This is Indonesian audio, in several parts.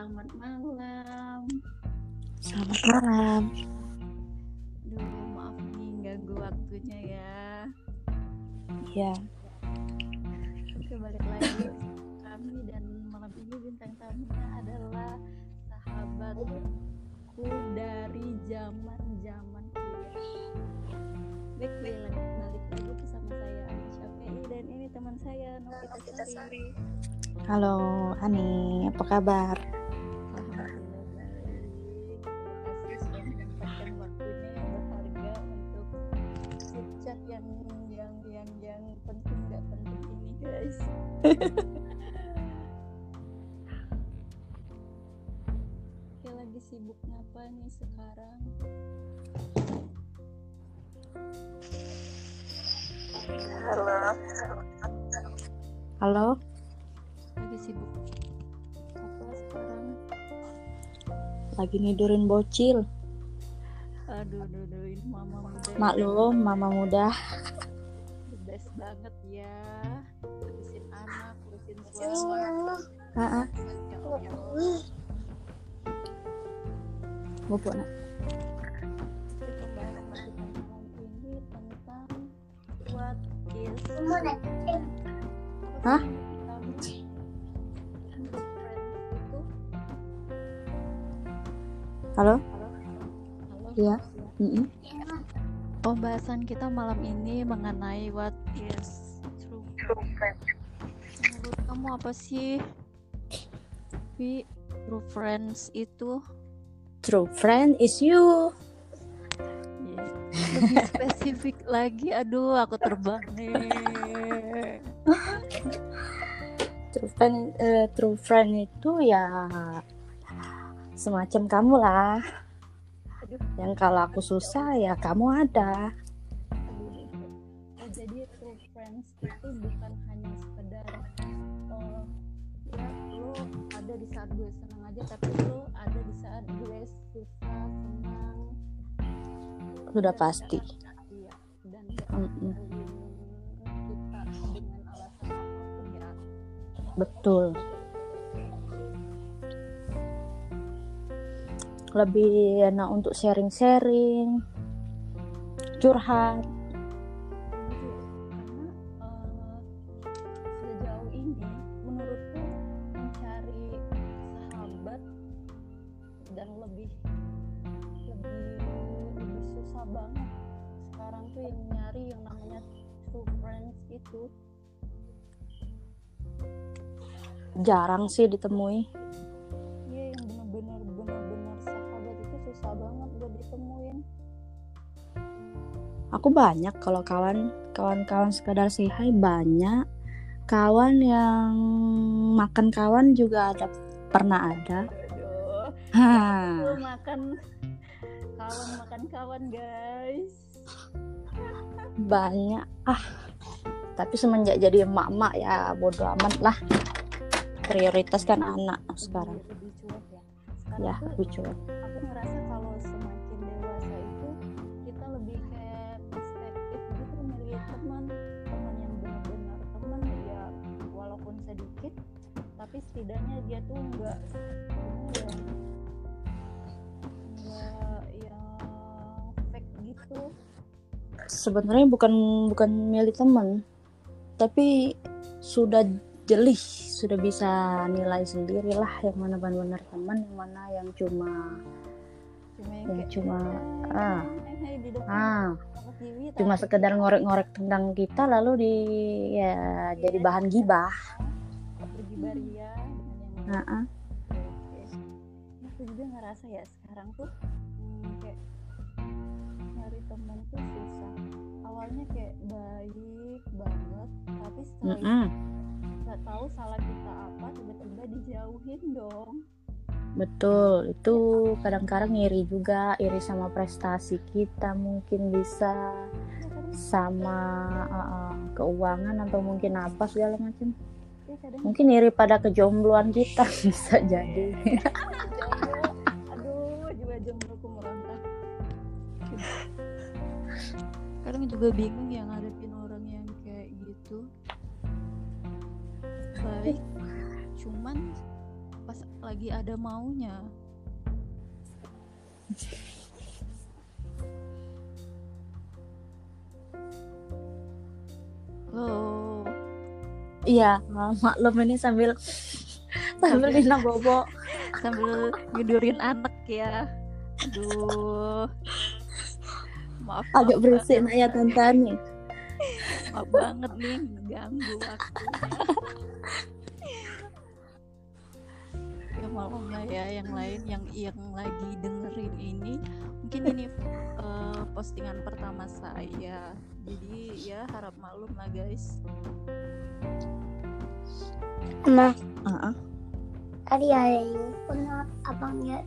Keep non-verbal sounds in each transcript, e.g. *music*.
Selamat malam. Selamat malam. Duh, maaf nih ganggu waktunya ya. Iya. Oke, balik lagi kami dan malam ini bintang tamunya adalah sahabatku dari zaman-zaman kuliah. Baik, balik, balik lagi bersama saya Syafi'i dan ini teman saya Novita Sari. Halo, Ani. Apa kabar? Apa sekarang? Lagi nidurin bocil. Aduh, aduh, aduh, ini mama muda. Maklum, mama muda. Best banget ya. Urusin anak, urusin suami. Ah. Ya Allah. Bubuk nak. Hah? Halo. halo Iya. Mm-mm. pembahasan kita malam ini mengenai what is true friend menurut kamu apa sih Vi true friends itu True friend is you. Ya, lebih spesifik lagi aduh aku terbang nih True friend, eh, true friend itu ya semacam kamu lah. aduh Yang kalau aku susah ya kamu ada. Oh, jadi true friends itu bukan hanya sekedar eh, ya lo ada di saat gue senang aja tapi lo ada di saat gue susah senang Sudah pasti. iya dan Mm-mm. ninggalin kita dengan alasan apa pun ya Betul. Yang namanya true friends itu. Jarang sih ditemui. Aku banyak kalau kawan, kawan-kawan sekadar say hi banyak. Kawan yang makan kawan juga ada pernah ada. aduh. Hah. Tuh makan kawan makan kawan guys. Banyak. Ah tapi semenjak jadi emak-emak ya bodo amat lah. Prioritas kan anak sekarang. Ya. Sekarang ya lebih cuek. aku ngerasa kalau semakin sedikit tapi setidaknya dia tuh enggak ya enggak yang fake gitu. Sebenarnya bukan bukan milih teman tapi sudah jeli sudah bisa nilai sendiri lah yang mana benar-benar teman yang mana yang cuma cuma yang yang cuma "Eh, ah. Hai, hai," di depan ah. cuma sekedar ngorek-ngorek tentang kita lalu di ya jadi bahan gibah ah. Oke. Nah, aku juga ngerasa ya sekarang tuh hmm, kayak nyari teman tuh susah. Awalnya kayak baik banget, tapi setelah itu Mm-mm. nggak tahu salah kita apa, tiba-tiba dijauhin dong. Betul, itu kadang-kadang iri juga, iri sama prestasi kita mungkin bisa Ya, kadang, sama uh, uh, keuangan atau mungkin apa segala macam. Ya kadang Mungkin iri pada kejombloan kita *laughs* bisa jadi. jomblo. *laughs* Aduh, juga jombloku meronta. Kadang juga bingung ya ngadepin orang yang kayak gitu. Baik, cuman pas lagi ada maunya iya ma- maklum ini sambil sambil Nina bobo. Sambil ngidurin anak ya. Aduh. Maaf, agak maaf berisik nak ya tantanya Maaf banget nih ganggu waktunya. ya malamnya ya yang lain yang yang lagi dengerin ini. Mungkin ini eh, postingan pertama saya. Jadi ya harap maklum lah guys Ma, Ah, ah. tadi ada yang pernah abangnya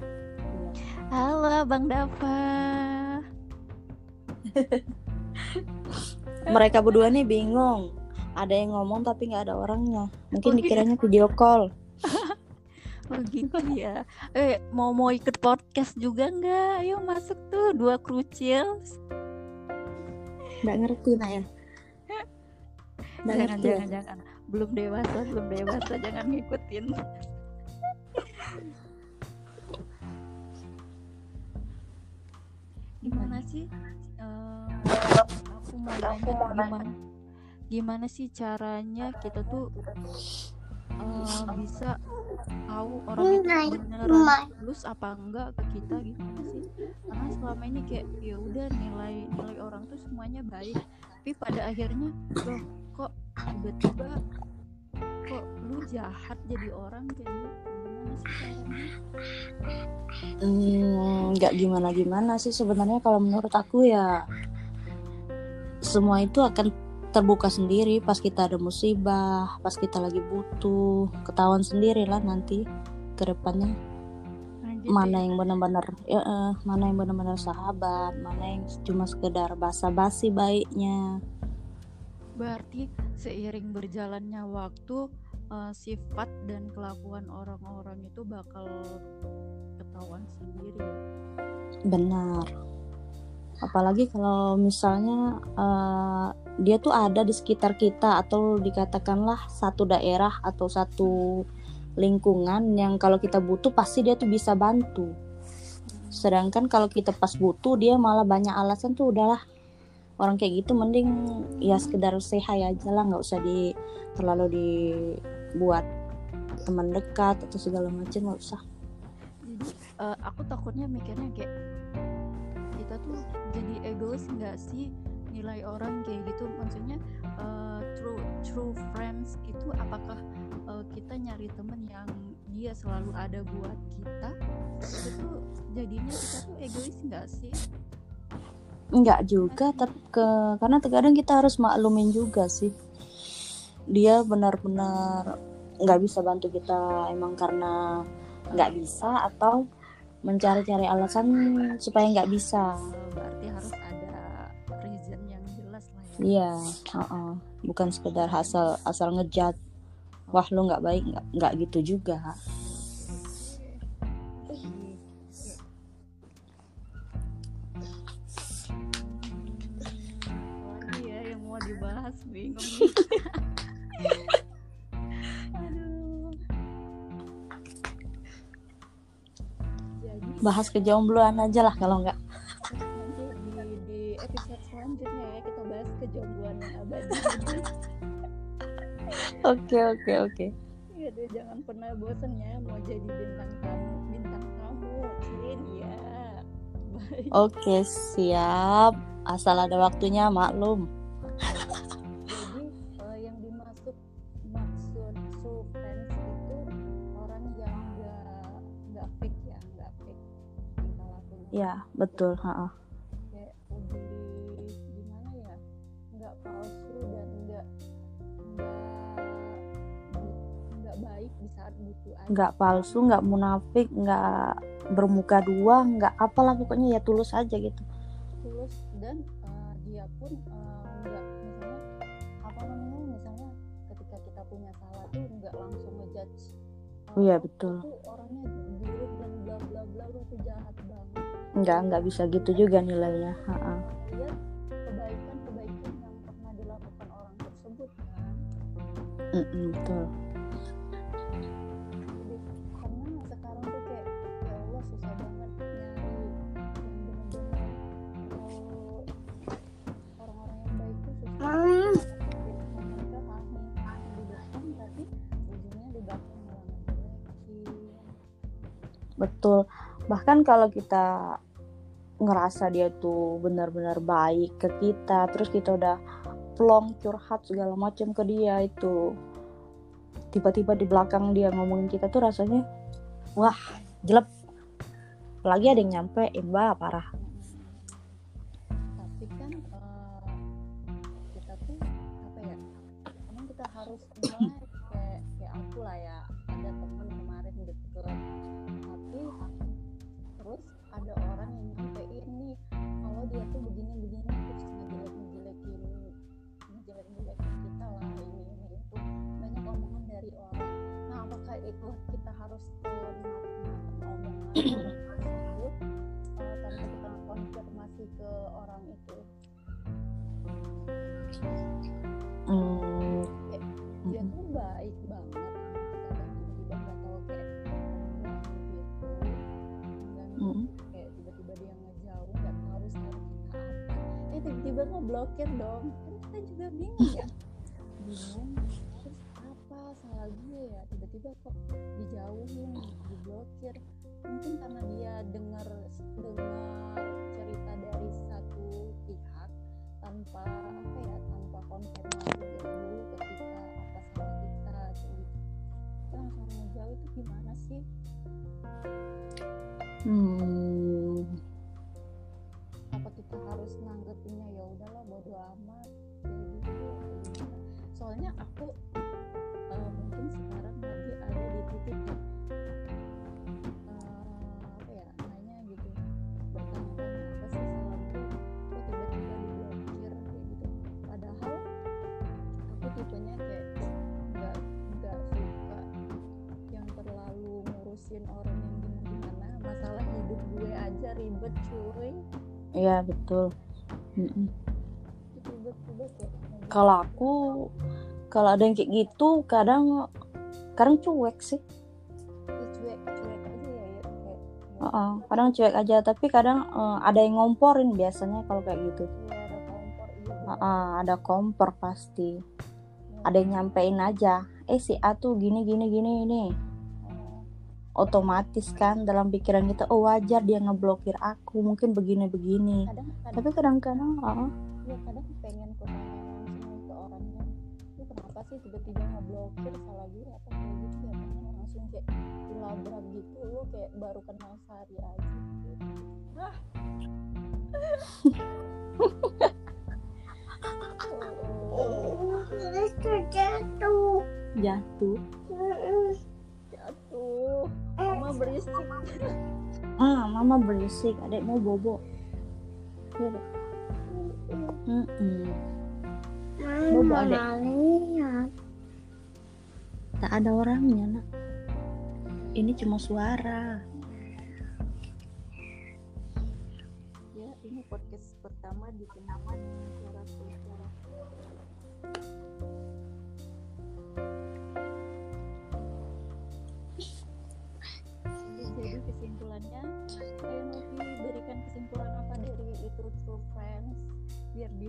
halo bang Dava. *laughs* Mereka berdua nih bingung. Ada yang ngomong tapi nggak ada orangnya. Mungkin Oh, dikiranya video call. *laughs* Oh gitu ya. Eh mau mau ikut podcast juga nggak? Ayo masuk tuh dua krucil nggak ngerti ya jangan ngerti ya? jangan jangan belum dewasa belum dewasa jangan ngikutin. Gimana sih Eh, aku mau nanya gimana gimana sih caranya kita tuh eh, bisa tahu orang itu beneran rumah. tulus apa enggak ke kita gimana sih? Karena selama ini kayak ya udah nilai nilai orang tuh semuanya baik. Tapi pada akhirnya loh tiba-tiba kok lu jahat jadi orang kayak gitu? Caranya Hmm, nggak gimana gimana sih sebenarnya kalau menurut aku ya semua itu akan terbuka sendiri pas kita ada musibah pas kita lagi butuh ketahuan sendiri lah nanti ke depannya. Gitu mana ya. yang benar-benar ya, eh, mana yang benar-benar sahabat mana yang cuma sekedar basa-basi baiknya. Berarti seiring berjalannya waktu eh, sifat dan kelakuan orang-orang itu bakal ketahuan sendiri. benar apalagi kalau misalnya eh, dia tuh ada di sekitar kita atau dikatakanlah satu daerah atau satu lingkungan yang kalau kita butuh pasti dia tuh bisa bantu sedangkan kalau kita pas butuh dia malah banyak alasan tuh udahlah orang kayak gitu mending ya sekedar hi aja lah nggak usah di terlalu dibuat teman dekat atau segala macam nggak usah. Jadi eh, aku takutnya mikirnya kayak kita tuh jadi egois nggak sih nilai orang kayak gitu? Maksudnya eh, true true friends itu apakah eh, kita nyari temen yang dia selalu ada buat kita? Itu jadinya kita tuh egois nggak sih Enggak juga, tapi ke karena terkadang kita harus maklumin juga sih. Dia benar-benar nggak bisa bantu kita emang karena nggak bisa atau mencari-cari alasan supaya nggak bisa. Berarti harus ada reason yang jelas lah ya Iya, heeh. bukan sekedar asal asal ngejat. Wah lu nggak baik, nggak gitu juga. Dibahas bingung. *laughs* Aduh. Jadi Bahas kejombloan aja lah kalau nggak. nanti di, di episode selanjutnya ya kita bahas kejombloan yang abadi. *laughs* Oke oke oke. Iya deh jangan pernah bosan ya mau jadi bintang tamu bintang tamu Cin ya. Oke siap. Asal ada waktunya maklum. Dimaksud maksud true friends itu orang yang nggak nggak fake ya, nggak fake tingkah lakunya. Ya betul. heeh. Kayak lebih gimana ya, nggak palsu dan nggak nggak baik di saat butuh aja. nggak palsu nggak munafik nggak bermuka dua nggak apalah pokoknya ya tulus aja gitu tulus dan eh, dia pun eh, tuh nggak langsung ngejudge. Eh, Iya, "Oh, betul. orangnya buruk dan bla bla bla lu tuh jahat banget. Nggak nggak bisa gitu juga nilainya. Ha-ha. lihat kebaikan kebaikan yang pernah dilakukan orang tersebut kan? Mm-mm, betul betul. Bahkan kalau kita ngerasa dia tuh benar-benar baik ke kita terus kita udah plong curhat segala macam ke dia itu tiba-tiba di belakang dia ngomongin kita tuh rasanya wah jelek. Lagi ada yang nyampe mbak parah ada orang yang nyampein nih kalau dia tuh begini begini terus ngejelek ngejelekin ngejelek ngejelekin kita lah ini ini itu. Banyak omongan dari orang. Nah apakah itu kita harus terima omongan tiba-tiba ngeblokir dong. Kan kita juga bingung ya. Bingung terus apa salah gue ya? Tiba-tiba kok dijauhin diblokir. Mungkin karena dia dengar dengar cerita dari satu pihak tanpa apa ya tanpa konfirmasi dulu ke kita apa salah kita kayak gitu. Kita langsung ngejauh itu gimana sih? Hmm, harus nanggepinnya ya udahlah bodo amat kayak gitu gimana. soalnya aku eh, mungkin sekarang lagi ada di titik tipenya kayak nggak nggak suka yang terlalu ngurusin orang yang gimana-gimana. Masalah hidup gue aja ribet cuy iya betul. Ngomong kalau aku kalau ada yang kayak gitu kadang kadang cuek sih. Ya cuek cuek aja ya kayak Heeh, kadang cuek aja tapi kadang eh, ada yang ngomporin biasanya kalau kayak gitu. Ya ada kompor iya bener. Heeh, ada kompor pasti. Ada yang nyampein aja. Eh si A tuh gini gini gini ini otomatis kan dalam pikiran kita oh wajar dia ngeblokir aku mungkin begini begini kadang kadang tapi kadang-kadang ya kadang pengen ke orangnya. Lu kenapa sih tiba-tiba ngeblokir salah gue apa kayak gitu ya pengen langsung kayak dilabrak gitu lu kayak baru kenal sehari aja gitu. Hah. *laughs* Oh, Terus jatuh. jatuh berisik ah mama berisik adek mau bobo Iya, Dek. Mm-mm. Bobo, Mama adek. lihat. tak ada orangnya nak ini cuma suara ya ini podcast pertama di kenapa suara suara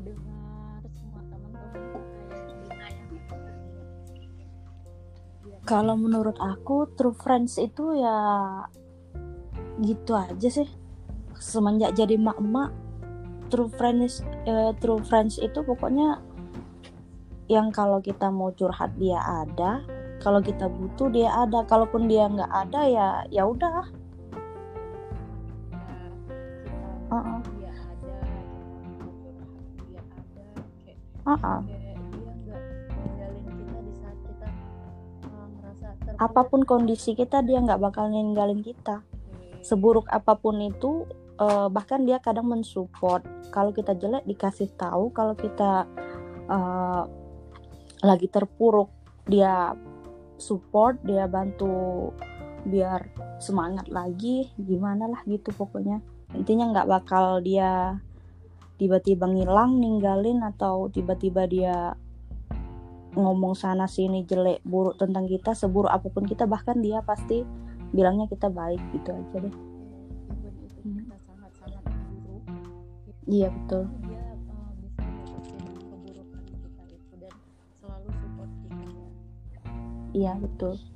Biar kalau menurut aku true friends itu ya gitu aja sih. Semenjak jadi mak-mak true friends eh, true friends itu pokoknya yang kalau kita mau curhat dia ada kalau kita butuh dia ada kalaupun dia nggak ada ya ya udah terpuruk. Apa pun kondisi kita dia nggak bakal ninggalin kita. Seburuk apa pun itu eh, bahkan dia kadang mensupport. Kalau kita jelek dikasih tahu kalau kita eh, lagi terpuruk. Dia support dia bantu biar semangat lagi. Gimana lah gitu pokoknya. Intinya nggak bakal dia tiba-tiba ngilang ninggalin atau tiba-tiba dia ngomong sana sini jelek buruk tentang kita seburuk apa pun kita bahkan dia pasti bilangnya kita baik gitu aja deh. Iya betul. Dia uh,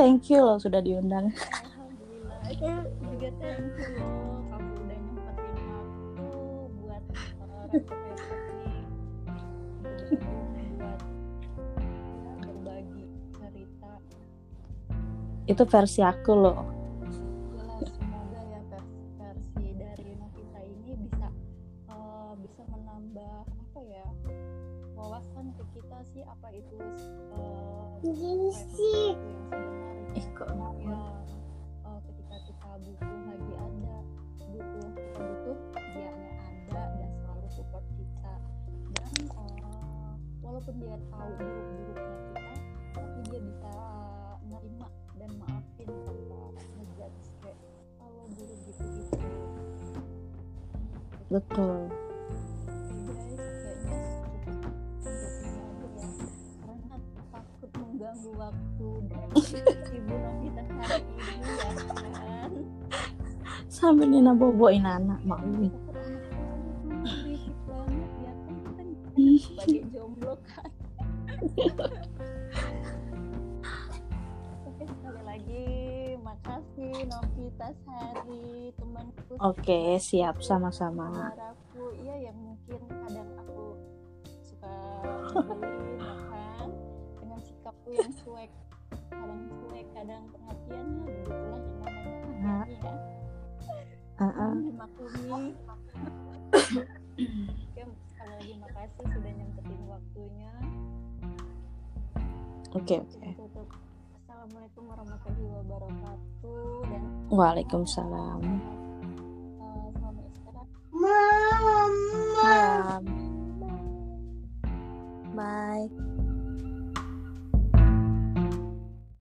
thank you loh sudah diundang. Alhamdulillah. Ya juga thank you loh. Kamu udah nyempetin waktu buat bergabung buat berbagi cerita. Itu versi aku loh. Semoga ya versi, versi dari Novita ini bisa uh, bisa menambah apa ya wawasan ke kita sih apa itu uh, Gini sih. itu yang sebenarnya. Ih, kok ya uh, ketika kita butuh lagi ada butuh kita butuh dianya ada dan selalu support kita. Dan uh, walaupun dia tahu buruk-buruknya kita tapi dia bisa nerima dan maafin tanpa ngejudge kayak kalau buruk gitu gitu betul mengganggu waktu ibu Novita hari ini ya kan? Sambil Nina boboin anak banget ya kan nih sebagai jomblo kan. Oke sekali lagi makasih Novita Sari temanku. Oke siap sama-sama. Saudaraku iya yang mungkin kadang aku suka kan *laughs* dengan aku yang cuek kadang cuek kadang perhatiannya begitulah yang namanya uh-huh. ya uh -uh. Oke, sekali lagi makasih sudah nyempetin waktunya oke okay, oke okay. Assalamualaikum warahmatullahi wabarakatuh dan waalaikumsalam eh, Mama. Bye.